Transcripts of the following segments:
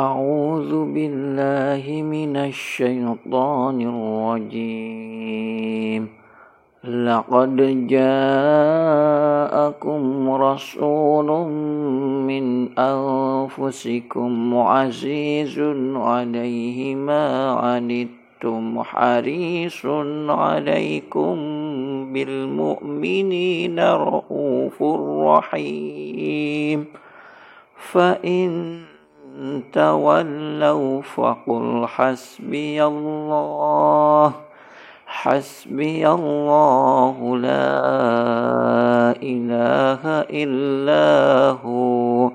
أعوذ بالله من الشيطان الرجيم. لقد جاءكم رسول من أنفسكم عزيز عليه ما عنتم حريص عليكم بالمؤمنين رؤوف رحيم. فإن تولوا فقل حسبي الله حسبي الله لا إله إلا هو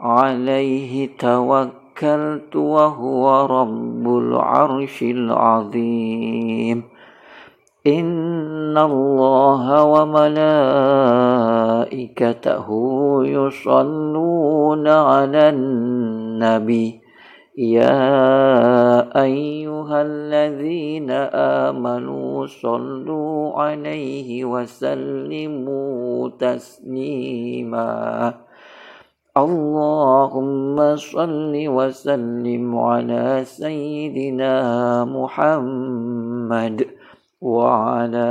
عليه توكلت وهو رب العرش العظيم. الله وملائكته يصلون على النبي يا أيها الذين آمنوا صلوا عليه وسلموا تسليما اللهم صل وسلم على سيدنا محمد وعلى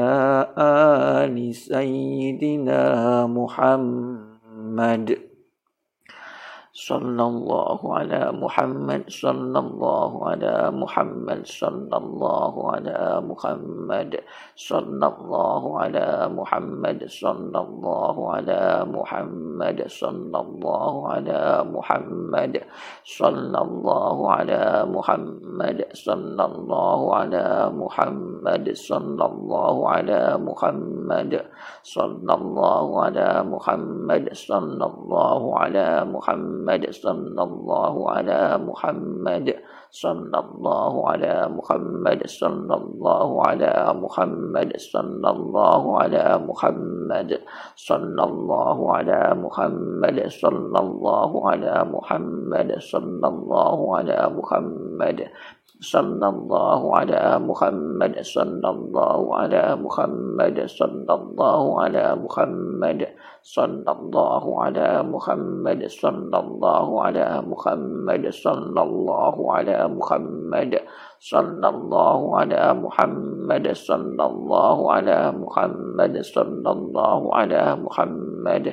آل سيدنا محمد. صلى الله على محمد صلى الله على محمد صلى الله على محمد صلى الله على محمد صلى الله على محمد صلى الله على محمد صلى الله على محمد صلى الله على محمد صلى الله على محمد صلى الله على محمد صلى الله على محمد محمد صلى الله على محمد صلى الله على محمد صلى الله على محمد صلى الله على محمد صلى الله على محمد صلى الله على محمد صلى الله على محمد صلى الله على محمد صلى الله على محمد صلى الله على محمد صلى الله على محمد صلى على محمد صلى الله على محمد صلى الله على محمد صلى الله على محمد صلى الله على محمد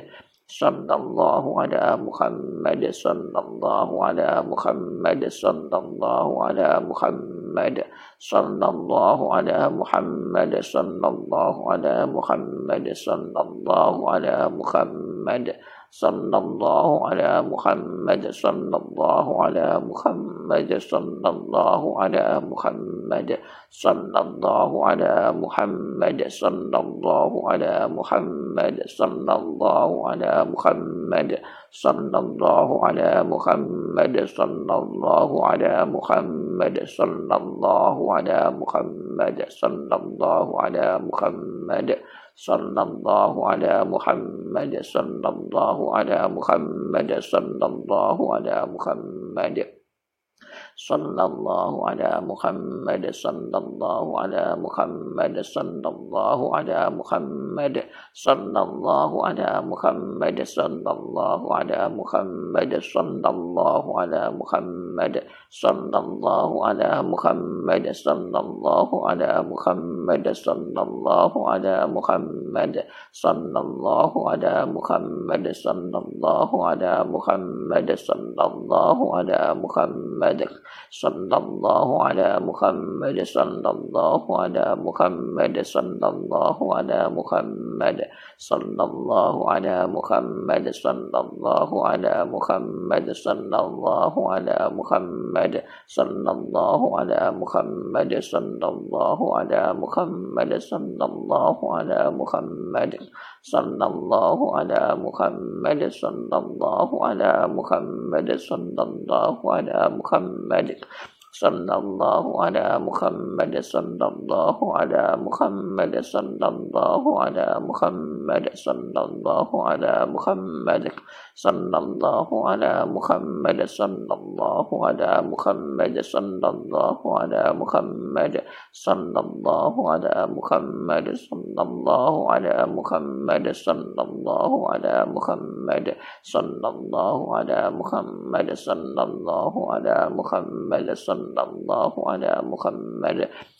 صلى الله على محمد صلى الله على محمد صلى الله على محمد صلى الله على محمد صلى الله على محمد صلى الله على محمد صلى الله على محمد صلى الله على محمد صلى الله على محمد صلى الله على محمد صلى الله على محمد صلى الله على محمد صلى الله على محمد صلى الله على محمد صلى الله على محمد صلى الله على محمد صلى الله على محمد صلى الله على محمد صلى الله على محمد. صلى الله على محمد صلى الله على محمد صلى الله على محمد صلى الله على محمد صلى الله على محمد صلى الله على محمد صلى الله على محمد صلى الله على محمد صلى الله على محمد صلى الله على محمد صلى الله على محمد صلى الله على محمد صلى الله على محمد صلى الله على محمد صلى الله على محمد صلى الله على محمد صلى الله على محمد صلى الله على محمد صلى الله على محمد صلى الله على محمد صلى الله على محمد صلى الله على محمد صلى الله على محمد صلى الله على محمد magic. صلى الله على محمد صلى الله على محمد صلى الله على محمد صلى الله على محمد صلى الله على محمد صلى الله على محمد صلى الله على محمد صلى الله على محمد صلى الله على محمد صلى الله على محمد صلى الله على محمد صلى الله على محمد صلى صلى الله على محمد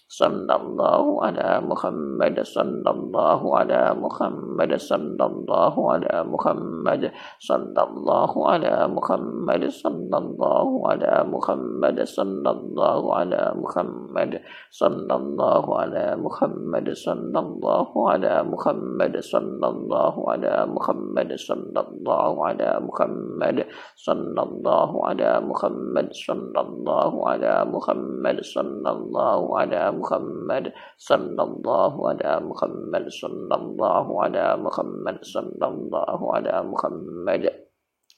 صلى الله على محمد صلى الله على محمد صلى الله على محمد صلى الله على محمد صلى الله على محمد صلى الله على محمد صلى الله على محمد صلى الله على محمد صلى الله على محمد صلى الله على محمد صلى الله على محمد صلى الله على محمد صلى الله على محمد صلى الله على محمد صلى الله على محمد صلى الله على محمد.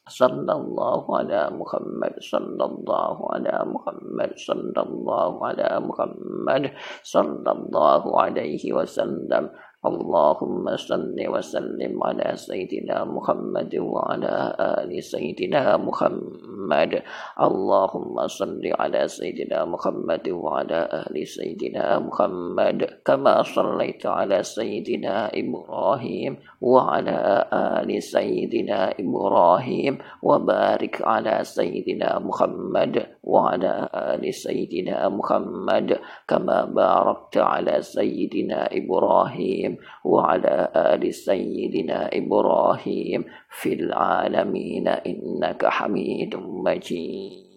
صلى الله على محمد صلى الله على محمد صلى الله على محمد صلى الله عليه وسلم. اللهم صل وسلم على سيدنا محمد وعلى آل سيدنا محمد. اللهم صل على سيدنا محمد وعلى آل سيدنا محمد كما صليت على سيدنا إبراهيم وعلى آل سيدنا إبراهيم وبارك على سيدنا محمد. وعلى آل سيدنا محمد كما باركت على سيدنا إبراهيم وعلى آل سيدنا إبراهيم في العالمين إنك حميد مجيد.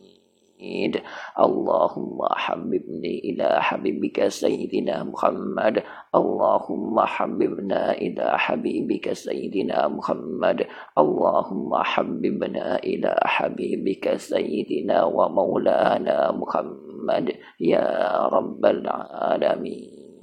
اللهم حببني إلى حبيبك سيدنا محمد اللهم حببنا إلى حبيبك سيدنا محمد اللهم حببنا إلى حبيبك سيدنا ومولانا محمد يا رب العالمين